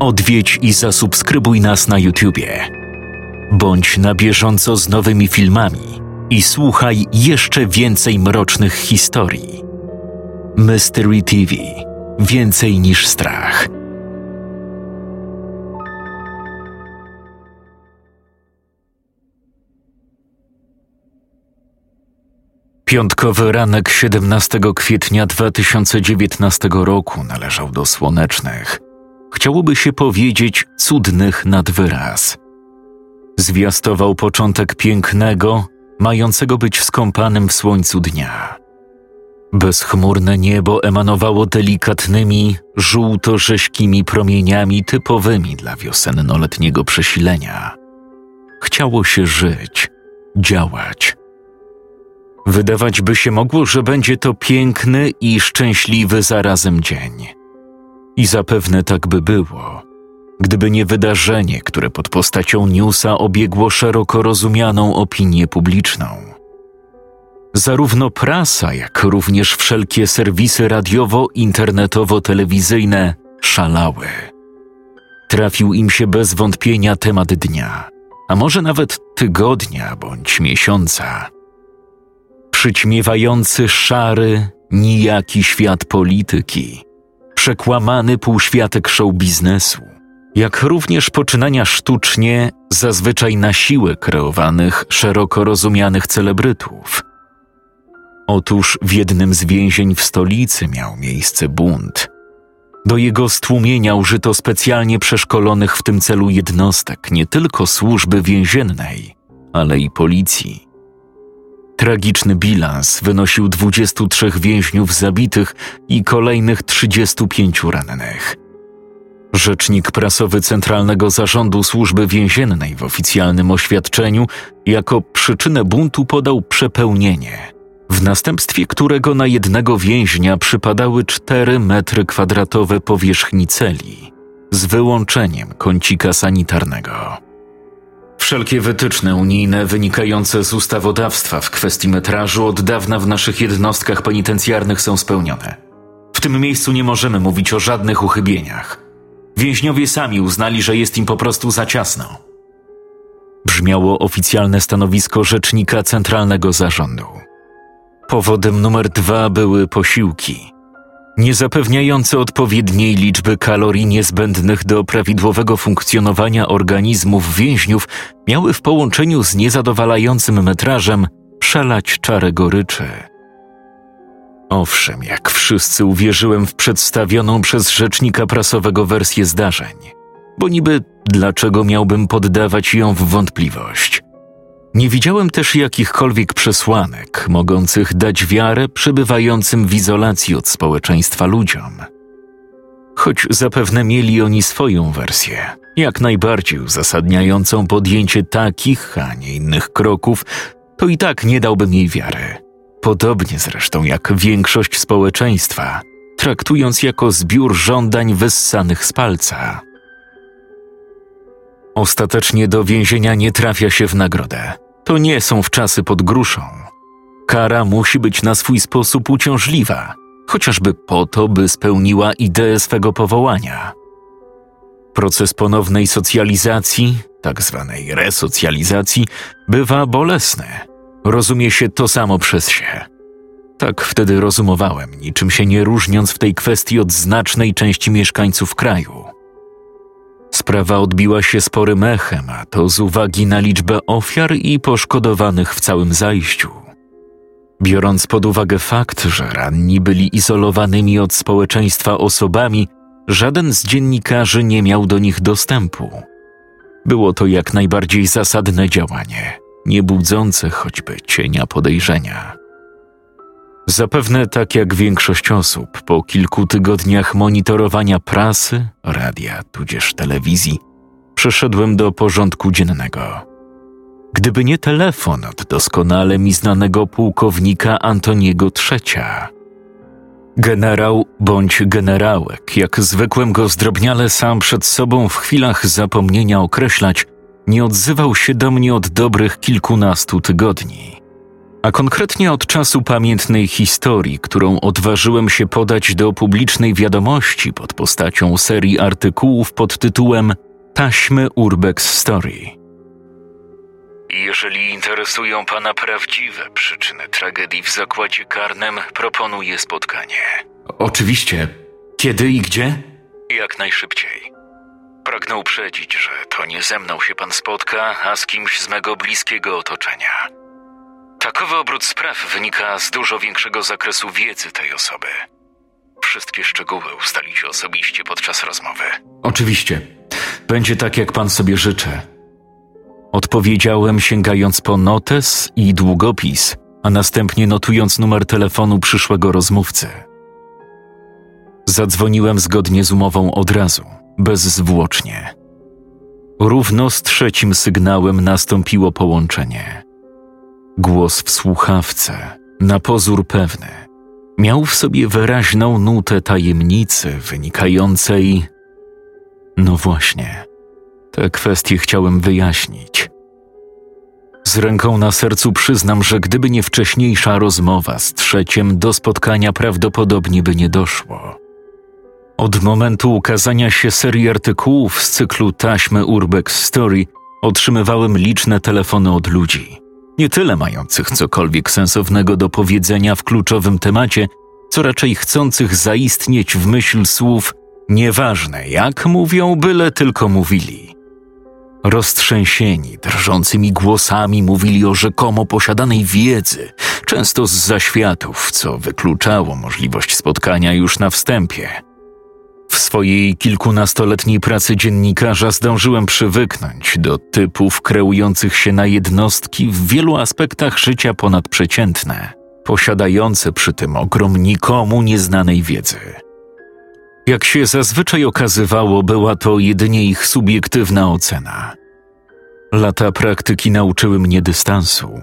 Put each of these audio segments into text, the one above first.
Odwiedź i zasubskrybuj nas na YouTubie. Bądź na bieżąco z nowymi filmami i słuchaj jeszcze więcej mrocznych historii. Mystery TV Więcej niż strach. Piątkowy ranek 17 kwietnia 2019 roku należał do słonecznych. Chciałoby się powiedzieć cudnych nad wyraz. Zwiastował początek pięknego, mającego być skąpanym w słońcu dnia. Bezchmurne niebo emanowało delikatnymi, żółto-rześkimi promieniami typowymi dla wiosennoletniego przesilenia. Chciało się żyć, działać. Wydawać by się mogło, że będzie to piękny i szczęśliwy zarazem dzień. I zapewne tak by było, gdyby nie wydarzenie, które pod postacią newsa obiegło szeroko rozumianą opinię publiczną. Zarówno prasa, jak również wszelkie serwisy radiowo-internetowo-telewizyjne szalały. Trafił im się bez wątpienia temat dnia, a może nawet tygodnia bądź miesiąca. Przyćmiewający szary, nijaki świat polityki, przekłamany półświatek show biznesu, jak również poczynania sztucznie, zazwyczaj na siłę kreowanych, szeroko rozumianych celebrytów – Otóż w jednym z więzień w stolicy miał miejsce bunt. Do jego stłumienia użyto specjalnie przeszkolonych w tym celu jednostek nie tylko służby więziennej, ale i policji. Tragiczny bilans wynosił 23 więźniów zabitych i kolejnych 35 rannych. Rzecznik prasowy Centralnego Zarządu Służby Więziennej w oficjalnym oświadczeniu jako przyczynę buntu podał przepełnienie – w następstwie którego na jednego więźnia przypadały 4 metry kwadratowe powierzchni celi, z wyłączeniem kącika sanitarnego. Wszelkie wytyczne unijne wynikające z ustawodawstwa w kwestii metrażu od dawna w naszych jednostkach penitencjarnych są spełnione. W tym miejscu nie możemy mówić o żadnych uchybieniach. Więźniowie sami uznali, że jest im po prostu za ciasno. Brzmiało oficjalne stanowisko rzecznika Centralnego Zarządu. Powodem numer dwa były posiłki, nie zapewniające odpowiedniej liczby kalorii niezbędnych do prawidłowego funkcjonowania organizmów więźniów, miały w połączeniu z niezadowalającym metrażem przelać czarę goryczy. Owszem, jak wszyscy uwierzyłem w przedstawioną przez rzecznika prasowego wersję zdarzeń, bo niby dlaczego miałbym poddawać ją w wątpliwość? Nie widziałem też jakichkolwiek przesłanek mogących dać wiarę przebywającym w izolacji od społeczeństwa ludziom. Choć zapewne mieli oni swoją wersję, jak najbardziej uzasadniającą podjęcie takich, a nie innych kroków, to i tak nie dałbym jej wiary. Podobnie zresztą jak większość społeczeństwa, traktując jako zbiór żądań wyssanych z palca. Ostatecznie do więzienia nie trafia się w nagrodę. To nie są wczasy pod gruszą. Kara musi być na swój sposób uciążliwa, chociażby po to, by spełniła ideę swego powołania. Proces ponownej socjalizacji, tak zwanej resocjalizacji, bywa bolesny. Rozumie się to samo przez się. Tak wtedy rozumowałem, niczym się nie różniąc w tej kwestii od znacznej części mieszkańców kraju. Sprawa odbiła się sporym echem, a to z uwagi na liczbę ofiar i poszkodowanych w całym zajściu. Biorąc pod uwagę fakt, że ranni byli izolowanymi od społeczeństwa osobami, żaden z dziennikarzy nie miał do nich dostępu. Było to jak najbardziej zasadne działanie, nie budzące choćby cienia podejrzenia. Zapewne tak jak większość osób, po kilku tygodniach monitorowania prasy, radia tudzież telewizji, przeszedłem do porządku dziennego. Gdyby nie telefon od doskonale mi znanego pułkownika Antoniego Trzecia. Generał bądź generałek, jak zwykłem go zdrobniale sam przed sobą w chwilach zapomnienia określać, nie odzywał się do mnie od dobrych kilkunastu tygodni. A konkretnie od czasu pamiętnej historii, którą odważyłem się podać do publicznej wiadomości pod postacią serii artykułów pod tytułem Taśmy Urbex Story. Jeżeli interesują Pana prawdziwe przyczyny tragedii w zakładzie karnym, proponuję spotkanie. Oczywiście. Kiedy i gdzie? Jak najszybciej. Pragnę uprzedzić, że to nie ze mną się Pan spotka, a z kimś z mego bliskiego otoczenia. Takowy obrót spraw wynika z dużo większego zakresu wiedzy tej osoby. Wszystkie szczegóły ustalicie osobiście podczas rozmowy. Oczywiście. Będzie tak, jak pan sobie życzy. Odpowiedziałem, sięgając po notes i długopis, a następnie notując numer telefonu przyszłego rozmówcy. Zadzwoniłem zgodnie z umową od razu, bezzwłocznie. Równo z trzecim sygnałem nastąpiło połączenie. Głos w słuchawce, na pozór pewny, miał w sobie wyraźną nutę tajemnicy wynikającej. No właśnie, te kwestie chciałem wyjaśnić. Z ręką na sercu przyznam, że gdyby nie wcześniejsza rozmowa z trzeciem, do spotkania prawdopodobnie by nie doszło. Od momentu ukazania się serii artykułów z cyklu taśmy Urbex Story otrzymywałem liczne telefony od ludzi nie tyle mających cokolwiek sensownego do powiedzenia w kluczowym temacie, co raczej chcących zaistnieć w myśl słów nieważne jak mówią, byle tylko mówili. Roztrzęsieni, drżącymi głosami mówili o rzekomo posiadanej wiedzy, często z zaświatów, co wykluczało możliwość spotkania już na wstępie – w swojej kilkunastoletniej pracy dziennikarza zdążyłem przywyknąć do typów kreujących się na jednostki w wielu aspektach życia ponadprzeciętne, posiadające przy tym ogrom nikomu nieznanej wiedzy. Jak się zazwyczaj okazywało, była to jedynie ich subiektywna ocena. Lata praktyki nauczyły mnie dystansu.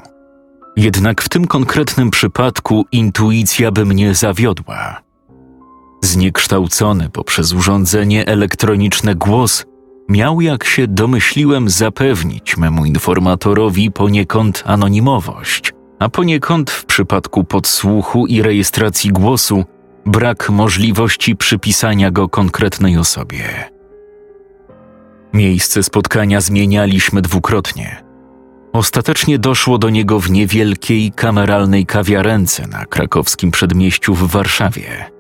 Jednak w tym konkretnym przypadku intuicja by mnie zawiodła. Zniekształcony poprzez urządzenie elektroniczne głos miał, jak się domyśliłem, zapewnić memu informatorowi poniekąd anonimowość, a poniekąd w przypadku podsłuchu i rejestracji głosu brak możliwości przypisania go konkretnej osobie. Miejsce spotkania zmienialiśmy dwukrotnie. Ostatecznie doszło do niego w niewielkiej kameralnej kawiarence na krakowskim przedmieściu w Warszawie.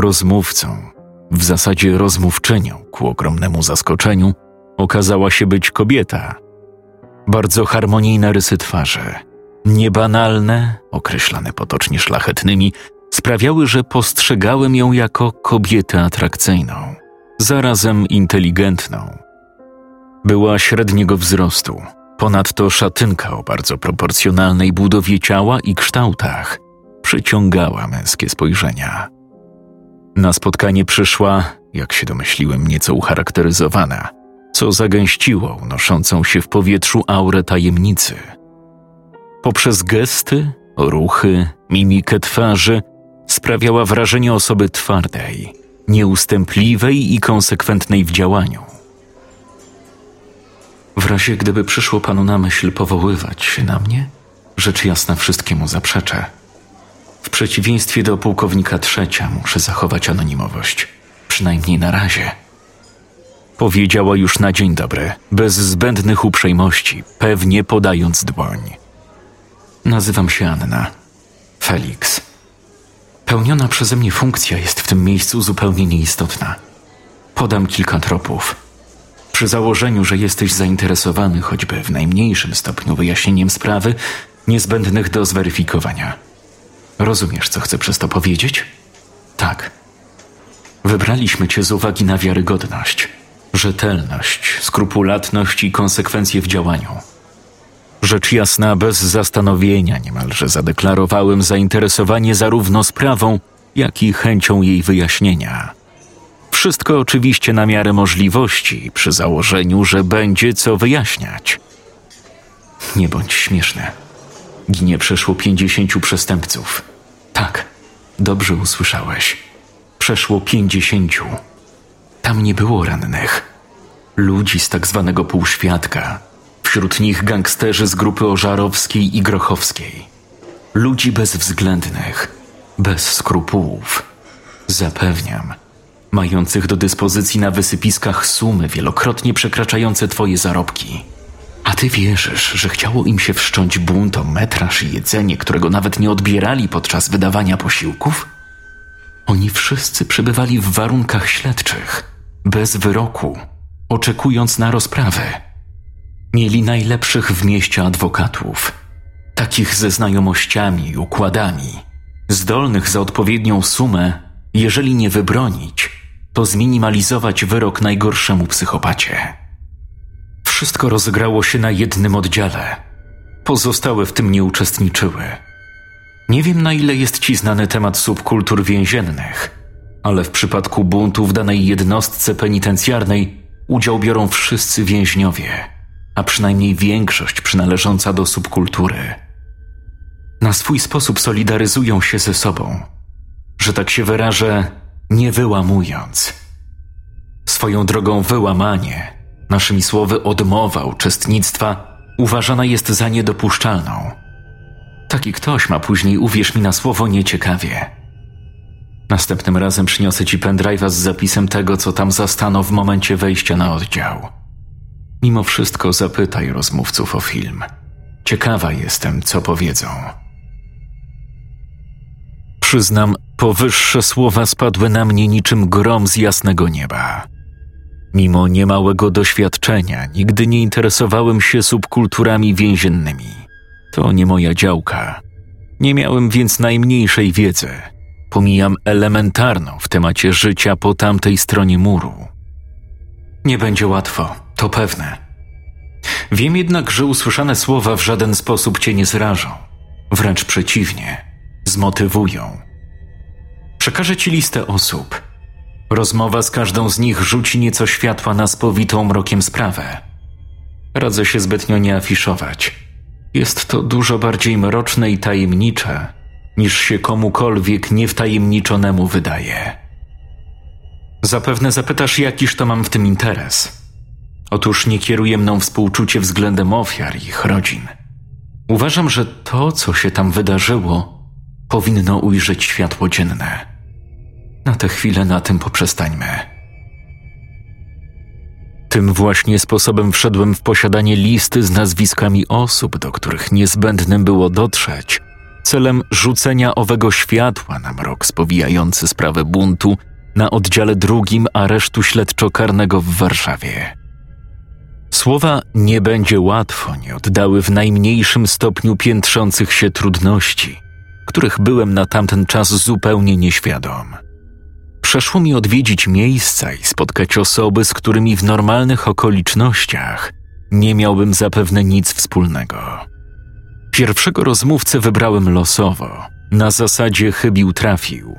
Rozmówcą, w zasadzie rozmówczynią ku ogromnemu zaskoczeniu, okazała się być kobieta. Bardzo harmonijne rysy twarzy, niebanalne, określane potocznie szlachetnymi, sprawiały, że postrzegałem ją jako kobietę atrakcyjną, zarazem inteligentną. Była średniego wzrostu, ponadto szatynka o bardzo proporcjonalnej budowie ciała i kształtach przyciągała męskie spojrzenia. Na spotkanie przyszła, jak się domyśliłem, nieco ucharakteryzowana, co zagęściło unoszącą się w powietrzu aurę tajemnicy. Poprzez gesty, ruchy, mimikę twarzy sprawiała wrażenie osoby twardej, nieustępliwej i konsekwentnej w działaniu. W razie gdyby przyszło panu na myśl powoływać się na mnie, rzecz jasna wszystkiemu zaprzeczę – przeciwieństwie do pułkownika trzecia muszę zachować anonimowość. Przynajmniej na razie. Powiedziała już na dzień dobry, bez zbędnych uprzejmości, pewnie podając dłoń. Nazywam się Anna. Felix. Pełniona przeze mnie funkcja jest w tym miejscu zupełnie nieistotna. Podam kilka tropów. Przy założeniu, że jesteś zainteresowany choćby w najmniejszym stopniu wyjaśnieniem sprawy, niezbędnych do zweryfikowania. Rozumiesz, co chcę przez to powiedzieć? Tak. Wybraliśmy cię z uwagi na wiarygodność, rzetelność, skrupulatność i konsekwencje w działaniu. Rzecz jasna, bez zastanowienia niemalże zadeklarowałem zainteresowanie zarówno sprawą, jak i chęcią jej wyjaśnienia. Wszystko oczywiście na miarę możliwości, przy założeniu, że będzie co wyjaśniać. Nie bądź śmieszny. Ginie przeszło pięćdziesięciu przestępców. Tak, dobrze usłyszałeś. Przeszło pięćdziesięciu. Tam nie było rannych. Ludzi z tak zwanego półświadka, Wśród nich gangsterzy z grupy Ożarowskiej i Grochowskiej. Ludzi bezwzględnych, bez skrupułów. Zapewniam, mających do dyspozycji na wysypiskach sumy wielokrotnie przekraczające twoje zarobki. A ty wierzysz, że chciało im się wszcząć bunt o metraż i jedzenie, którego nawet nie odbierali podczas wydawania posiłków? Oni wszyscy przebywali w warunkach śledczych, bez wyroku, oczekując na rozprawę. Mieli najlepszych w mieście adwokatów, takich ze znajomościami i układami, zdolnych za odpowiednią sumę, jeżeli nie wybronić, to zminimalizować wyrok najgorszemu psychopacie. Wszystko rozegrało się na jednym oddziale. Pozostałe w tym nie uczestniczyły. Nie wiem, na ile jest ci znany temat subkultur więziennych, ale w przypadku buntu w danej jednostce penitencjarnej udział biorą wszyscy więźniowie, a przynajmniej większość przynależąca do subkultury. Na swój sposób solidaryzują się ze sobą, że tak się wyrażę, nie wyłamując. Swoją drogą wyłamanie, naszymi słowy odmowa uczestnictwa, uważana jest za niedopuszczalną. Taki ktoś ma później, uwierz mi na słowo, nieciekawie. Następnym razem przyniosę ci pendrive'a z zapisem tego, co tam zastano w momencie wejścia na oddział. Mimo wszystko zapytaj rozmówców o film. Ciekawa jestem, co powiedzą. Przyznam, powyższe słowa spadły na mnie niczym grom z jasnego nieba. Mimo niemałego doświadczenia, nigdy nie interesowałem się subkulturami więziennymi. To nie moja działka. Nie miałem więc najmniejszej wiedzy. Pomijam elementarną w temacie życia po tamtej stronie muru. Nie będzie łatwo, to pewne. Wiem jednak, że usłyszane słowa w żaden sposób cię nie zrażą. Wręcz przeciwnie, zmotywują. Przekażę ci listę osób. Rozmowa z każdą z nich rzuci nieco światła na spowitą mrokiem sprawę. Radzę się zbytnio nie afiszować. Jest to dużo bardziej mroczne i tajemnicze, niż się komukolwiek niewtajemniczonemu wydaje. Zapewne zapytasz, jakiż to mam w tym interes. Otóż nie kieruje mną współczucie względem ofiar i ich rodzin. Uważam, że to, co się tam wydarzyło, powinno ujrzeć światło dzienne. Na tę chwilę na tym poprzestańmy. Tym właśnie sposobem wszedłem w posiadanie listy z nazwiskami osób, do których niezbędnym było dotrzeć, celem rzucenia owego światła na mrok spowijający sprawę buntu na oddziale drugim aresztu śledczo-karnego w Warszawie. Słowa nie będzie łatwo nie oddały w najmniejszym stopniu piętrzących się trudności, których byłem na tamten czas zupełnie nieświadom. Przeszło mi odwiedzić miejsca i spotkać osoby, z którymi w normalnych okolicznościach nie miałbym zapewne nic wspólnego. Pierwszego rozmówcę wybrałem losowo, na zasadzie chybił trafił.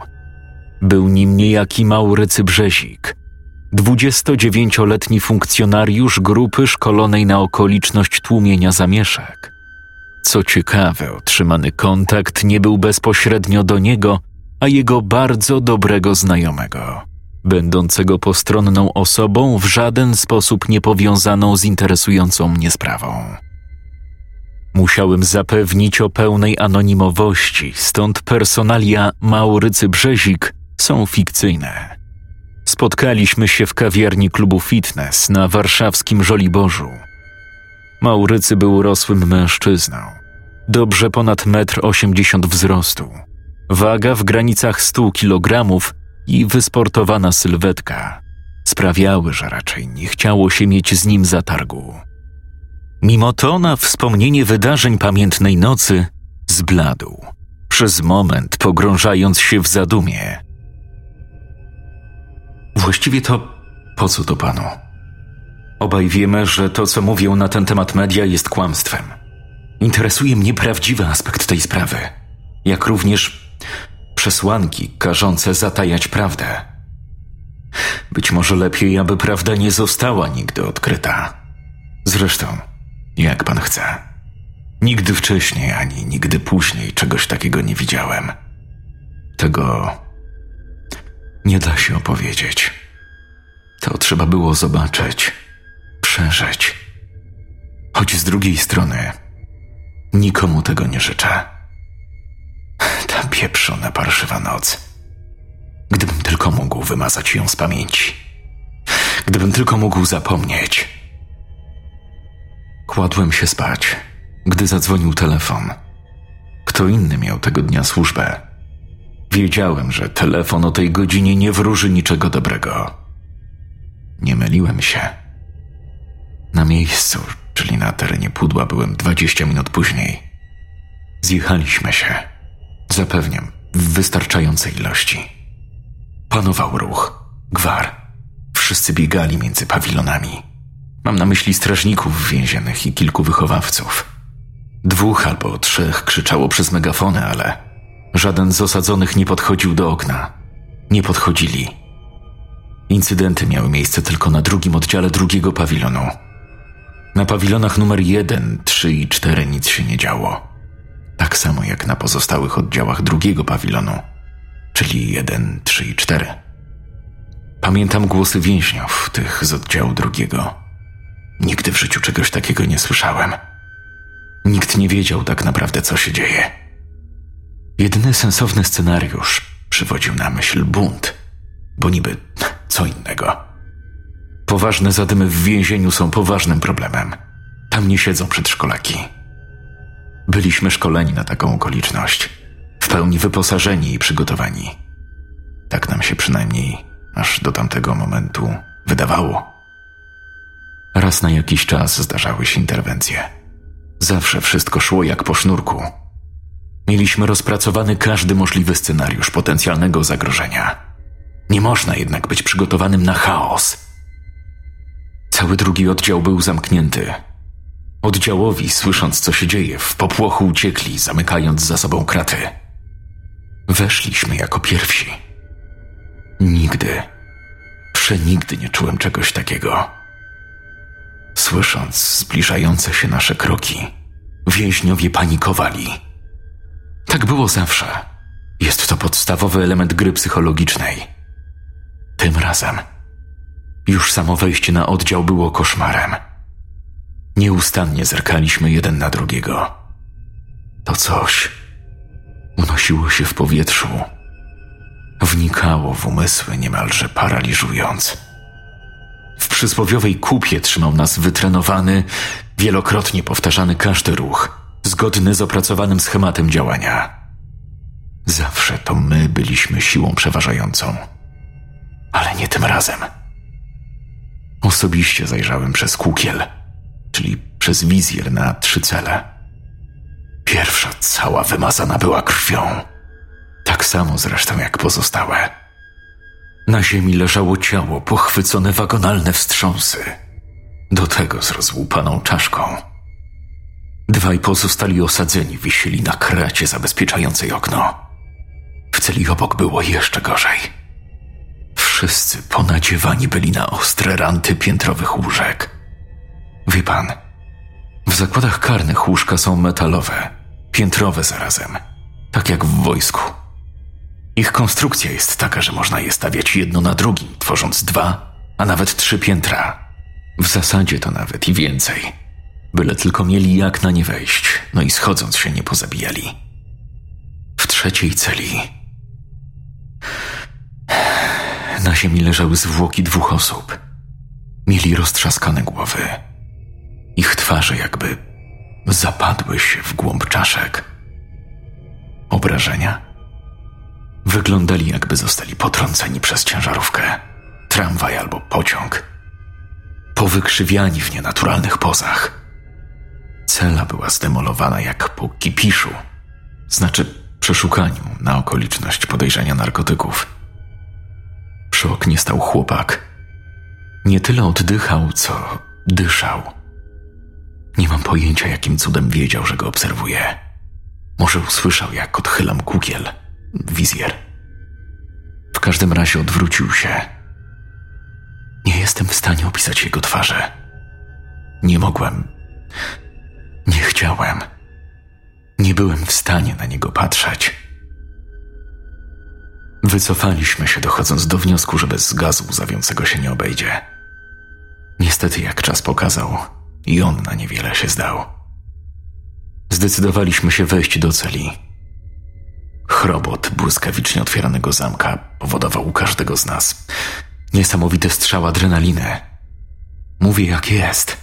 Był nim niejaki Maurycy Brzezik, 29-letni funkcjonariusz grupy szkolonej na okoliczność tłumienia zamieszek. Co ciekawe, otrzymany kontakt nie był bezpośrednio do niego, a jego bardzo dobrego znajomego, będącego postronną osobą w żaden sposób niepowiązaną z interesującą mnie sprawą. Musiałem zapewnić o pełnej anonimowości, stąd personalia Maurycy Brzezik są fikcyjne. Spotkaliśmy się w kawiarni klubu fitness na warszawskim Żoliborzu. Maurycy był rosłym mężczyzną, dobrze ponad 1,80 m wzrostu Waga w granicach 100 kg i wysportowana sylwetka sprawiały, że raczej nie chciało się mieć z nim zatargu. Mimo to na wspomnienie wydarzeń pamiętnej nocy zbladł, przez moment pogrążając się w zadumie. Właściwie to po co to panu? Obaj wiemy, że to, co mówią na ten temat media, jest kłamstwem. Interesuje mnie prawdziwy aspekt tej sprawy, jak również przesłanki każące zatajać prawdę. Być może lepiej, aby prawda nie została nigdy odkryta. Zresztą, jak pan chce. Nigdy wcześniej ani nigdy później czegoś takiego nie widziałem. Tego nie da się opowiedzieć. To trzeba było zobaczyć, przeżyć. Choć z drugiej strony nikomu tego nie życzę. Ta pieprzona parszywa noc. Gdybym tylko mógł wymazać ją z pamięci. Gdybym tylko mógł zapomnieć. Kładłem się spać, gdy zadzwonił telefon. Kto inny miał tego dnia służbę. Wiedziałem, że telefon o tej godzinie nie wróży niczego dobrego. Nie myliłem się. Na miejscu, czyli na terenie pudła, byłem dwadzieścia minut później. Zjechaliśmy się. Zapewniam, w wystarczającej ilości. Panował ruch, gwar. Wszyscy biegali między pawilonami. Mam na myśli strażników więzionych i kilku wychowawców. Dwóch albo trzech krzyczało przez megafony, ale żaden z osadzonych nie podchodził do okna. Nie podchodzili. Incydenty miały miejsce tylko na drugim oddziale drugiego pawilonu. Na pawilonach numer 1, 3 i 4 nic się nie działo. Tak samo jak na pozostałych oddziałach drugiego pawilonu, czyli 1, 3 i 4. Pamiętam głosy więźniów, tych z oddziału drugiego. Nigdy w życiu czegoś takiego nie słyszałem. Nikt nie wiedział tak naprawdę, co się dzieje. Jedyny sensowny scenariusz przywodził na myśl bunt, bo niby co innego. Poważne zadymy w więzieniu są poważnym problemem. Tam nie siedzą przedszkolaki. Byliśmy szkoleni na taką okoliczność, w pełni wyposażeni i przygotowani. Tak nam się przynajmniej aż do tamtego momentu wydawało. Raz na jakiś czas zdarzały się interwencje. Zawsze wszystko szło jak po sznurku. Mieliśmy rozpracowany każdy możliwy scenariusz potencjalnego zagrożenia. Nie można jednak być przygotowanym na chaos. Cały drugi oddział był zamknięty. Oddziałowi, słysząc co się dzieje, w popłochu uciekli, zamykając za sobą kraty. Weszliśmy jako pierwsi. Nigdy, przenigdy nie czułem czegoś takiego. Słysząc zbliżające się nasze kroki, więźniowie panikowali. Tak było zawsze. Jest to podstawowy element gry psychologicznej. Tym razem już samo wejście na oddział było koszmarem. Nieustannie zerkaliśmy jeden na drugiego. To coś unosiło się w powietrzu, wnikało w umysły niemalże paraliżując. W przysłowiowej kupie trzymał nas wytrenowany, wielokrotnie powtarzany każdy ruch, zgodny z opracowanym schematem działania. Zawsze to my byliśmy siłą przeważającą, ale nie tym razem. Osobiście zajrzałem przez kukiel, czyli przez wizjer na trzy cele. Pierwsza cała wymazana była krwią, tak samo zresztą jak pozostałe. Na ziemi leżało ciało pochwycone wagonalne wstrząsy, do tego z rozłupaną czaszką. Dwaj pozostali osadzeni wisieli na kracie zabezpieczającej okno. W celi obok było jeszcze gorzej. Wszyscy ponadziewani byli na ostre ranty piętrowych łóżek. Wie pan, w zakładach karnych łóżka są metalowe, piętrowe zarazem, tak jak w wojsku. Ich konstrukcja jest taka, że można je stawiać jedno na drugim, tworząc dwa, a nawet trzy piętra. W zasadzie to nawet i więcej. Byle tylko mieli jak na nie wejść, no i schodząc się nie pozabijali. W trzeciej celi. Na ziemi leżały zwłoki dwóch osób. Mieli roztrzaskane głowy. Twarze jakby zapadły się w głąb czaszek. Obrażenia? Wyglądali jakby zostali potrąceni przez ciężarówkę, tramwaj albo pociąg. Powykrzywiani w nienaturalnych pozach. Cela była zdemolowana jak po kipiszu, znaczy przeszukaniu na okoliczność podejrzenia narkotyków. Przy oknie stał chłopak. Nie tyle oddychał, co dyszał. Nie mam pojęcia, jakim cudem wiedział, że go obserwuję. Może usłyszał, jak odchylam kukiel, wizjer. W każdym razie odwrócił się. Nie jestem w stanie opisać jego twarzy. Nie mogłem. Nie chciałem. Nie byłem w stanie na niego patrzeć. Wycofaliśmy się, dochodząc do wniosku, że bez gazu łzawiącego się nie obejdzie. Niestety, jak czas pokazał, i on na niewiele się zdał. Zdecydowaliśmy się wejść do celi. Chrobot błyskawicznie otwieranego zamka powodował u każdego z nas niesamowity strzał adrenaliny. Mówię jak jest.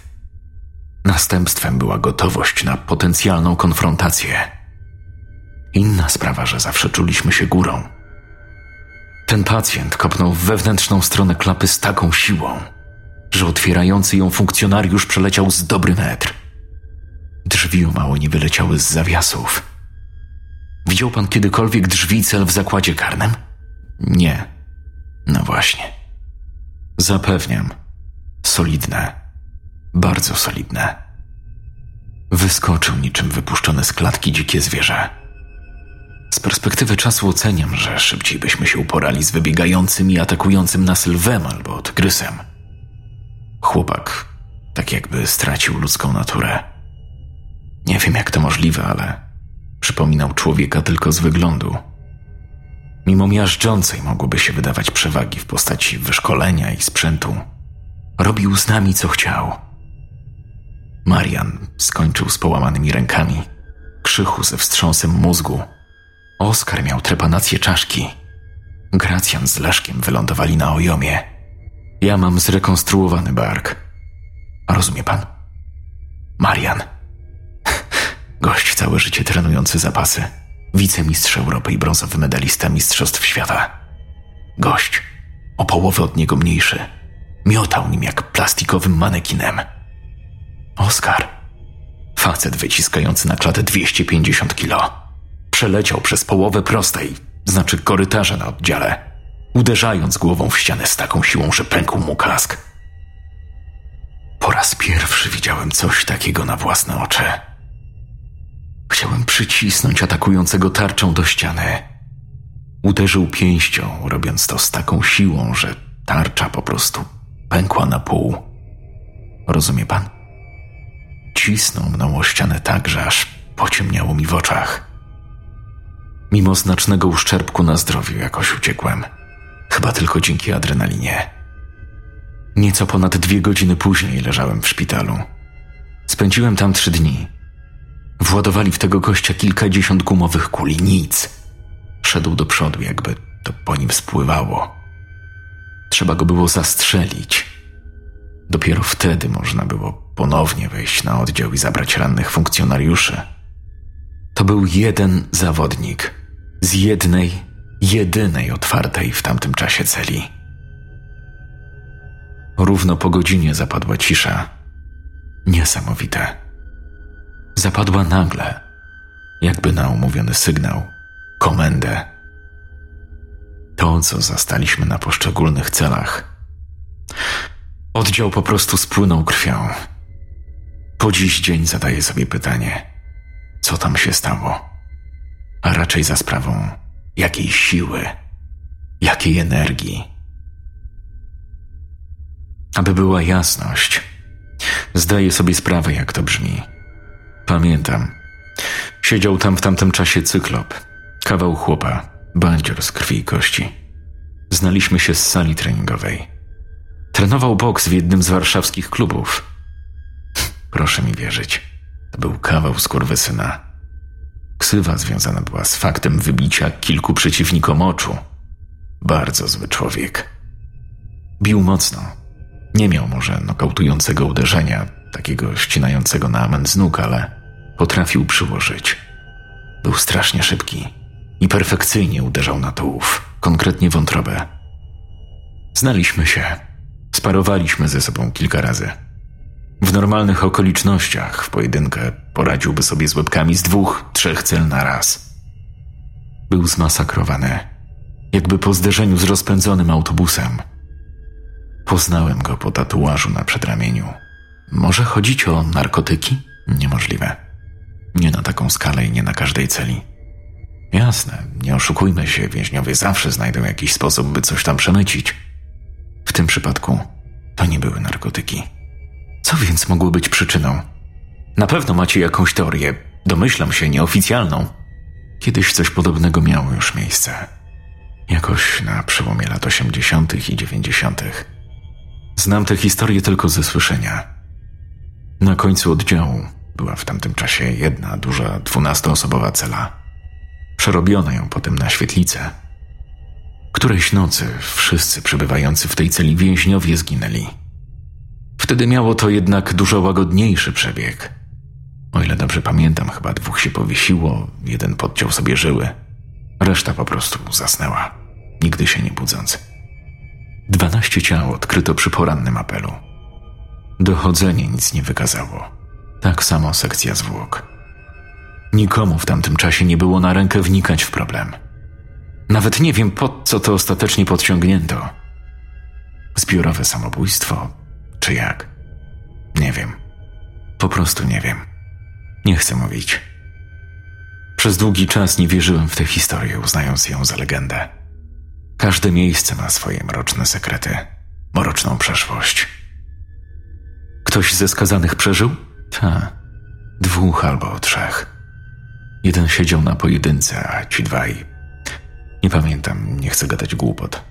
Następstwem była gotowość na potencjalną konfrontację. Inna sprawa, że zawsze czuliśmy się górą. Ten pacjent kopnął wewnętrzną stronę klapy z taką siłą, że otwierający ją funkcjonariusz przeleciał z dobry metr. Drzwi o mało nie wyleciały z zawiasów. Widział pan kiedykolwiek drzwi cel w zakładzie karnym? Nie. No właśnie. Zapewniam. Solidne. Bardzo solidne. Wyskoczył niczym wypuszczone z klatki dzikie zwierzę. Z perspektywy czasu oceniam, że szybciej byśmy się uporali z wybiegającym i atakującym nas lwem albo tygrysem. Chłopak tak jakby stracił ludzką naturę. Nie wiem jak to możliwe, ale przypominał człowieka tylko z wyglądu. Mimo miażdżącej mogłoby się wydawać przewagi w postaci wyszkolenia i sprzętu, robił z nami co chciał. Marian skończył z połamanymi rękami, krzychu ze wstrząsem mózgu. Oskar miał trepanację czaszki. Gracjan z Leszkiem wylądowali na ojomie. Ja mam zrekonstruowany bark. Rozumie pan? Marian. Gość całe życie trenujący zapasy. Wicemistrz Europy i brązowy medalista Mistrzostw Świata. Gość, o połowę od niego mniejszy. Miotał nim jak plastikowym manekinem. Oskar. Facet wyciskający na klatę 250 kilo. Przeleciał przez połowę prostej, znaczy korytarza na oddziale, uderzając głową w ścianę z taką siłą, że pękł mu kask. Po raz pierwszy widziałem coś takiego na własne oczy. Chciałem przycisnąć atakującego tarczą do ściany. Uderzył pięścią, robiąc to z taką siłą, że tarcza po prostu pękła na pół. Rozumie pan? Cisnął mną o ścianę tak, że aż pociemniało mi w oczach. Mimo znacznego uszczerbku na zdrowiu jakoś uciekłem. Chyba tylko dzięki adrenalinie. Nieco ponad dwie godziny później leżałem w szpitalu. Spędziłem tam trzy dni. Władowali w tego gościa kilkadziesiąt gumowych kuli. Nic. Szedł do przodu, jakby to po nim spływało. Trzeba go było zastrzelić. Dopiero wtedy można było ponownie wejść na oddział i zabrać rannych funkcjonariuszy. To był jeden zawodnik z jednej, jedynej otwartej w tamtym czasie celi. Równo po godzinie zapadła cisza. Niesamowite. Zapadła nagle, jakby na umówiony sygnał, komendę. To, co zastaliśmy na poszczególnych celach. Oddział po prostu spłynął krwią. Po dziś dzień zadaję sobie pytanie, co tam się stało, a raczej za sprawą jakiej siły, jakiej energii. Aby była jasność, zdaję sobie sprawę, jak to brzmi. Pamiętam. Siedział tam w tamtym czasie cyklop, kawał chłopa, bandzior z krwi i kości. Znaliśmy się z sali treningowej. Trenował boks w jednym z warszawskich klubów. Proszę mi wierzyć, to był kawał skurwysyna. Ksywa związana była z faktem wybicia kilku przeciwnikom oczu. Bardzo zły człowiek. Bił mocno. Nie miał może nokautującego uderzenia, takiego ścinającego na amen z nóg, ale potrafił przyłożyć. Był strasznie szybki i perfekcyjnie uderzał na tułów, konkretnie wątrobę. Znaliśmy się, sparowaliśmy ze sobą kilka razy. W normalnych okolicznościach w pojedynkę poradziłby sobie z łebkami z dwóch, trzech cel na raz. Był zmasakrowany, jakby po zderzeniu z rozpędzonym autobusem. Poznałem go po tatuażu na przedramieniu. Może chodzić o narkotyki? Niemożliwe. Nie na taką skalę i nie na każdej celi. Jasne, nie oszukujmy się, więźniowie zawsze znajdą jakiś sposób, by coś tam przemycić. W tym przypadku to nie były narkotyki. Co więc mogło być przyczyną? Na pewno macie jakąś teorię, domyślam się, nieoficjalną. Kiedyś coś podobnego miało już miejsce. Jakoś na przełomie lat 80. i 90. Znam tę historię tylko ze słyszenia. Na końcu oddziału była w tamtym czasie jedna duża dwunastoosobowa cela. Przerobiono ją potem na świetlicę. Którejś nocy wszyscy przebywający w tej celi więźniowie zginęli. Wtedy miało to jednak dużo łagodniejszy przebieg. O ile dobrze pamiętam, chyba dwóch się powiesiło, jeden podciął sobie żyły, reszta po prostu zasnęła, nigdy się nie budząc. Dwanaście ciał odkryto przy porannym apelu. Dochodzenie nic nie wykazało. Tak samo sekcja zwłok. Nikomu w tamtym czasie nie było na rękę wnikać w problem. Nawet nie wiem, po co to ostatecznie podciągnięto. Zbiorowe samobójstwo, czy jak? Nie wiem. Po prostu nie wiem. Nie chcę mówić. Przez długi czas nie wierzyłem w tę historię, uznając ją za legendę. Każde miejsce ma swoje mroczne sekrety, mroczną przeszłość. Ktoś ze skazanych przeżył? Ta. Dwóch albo trzech. Jeden siedział na pojedynce, a ci dwaj. Nie pamiętam, nie chcę gadać głupot.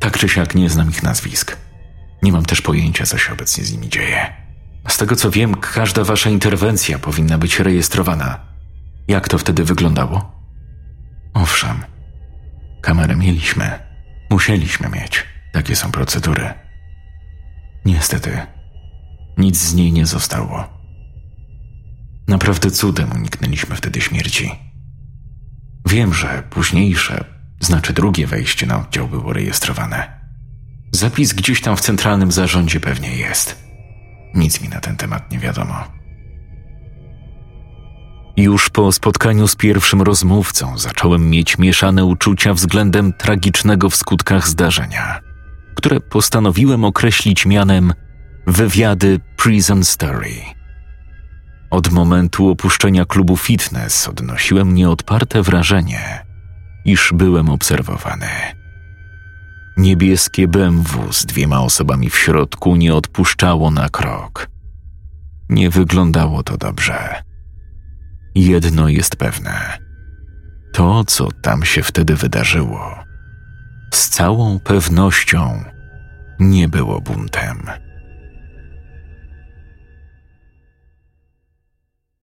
Tak czy siak nie znam ich nazwisk. Nie mam też pojęcia, co się obecnie z nimi dzieje. Z tego co wiem, każda wasza interwencja powinna być rejestrowana. Jak to wtedy wyglądało? Owszem, kamerę mieliśmy. Musieliśmy mieć. Takie są procedury. Niestety, nic z niej nie zostało. Naprawdę cudem uniknęliśmy wtedy śmierci. Wiem, że późniejsze, znaczy drugie wejście na oddział było rejestrowane. Zapis gdzieś tam w centralnym zarządzie pewnie jest. Nic mi na ten temat nie wiadomo. Już po spotkaniu z pierwszym rozmówcą zacząłem mieć mieszane uczucia względem tragicznego w skutkach zdarzenia, które postanowiłem określić mianem wywiady Prison Story. Od momentu opuszczenia klubu fitness odnosiłem nieodparte wrażenie, iż byłem obserwowany. Niebieskie BMW z dwiema osobami w środku nie odpuszczało na krok. Nie wyglądało to dobrze. Jedno jest pewne. To, co tam się wtedy wydarzyło, z całą pewnością nie było buntem.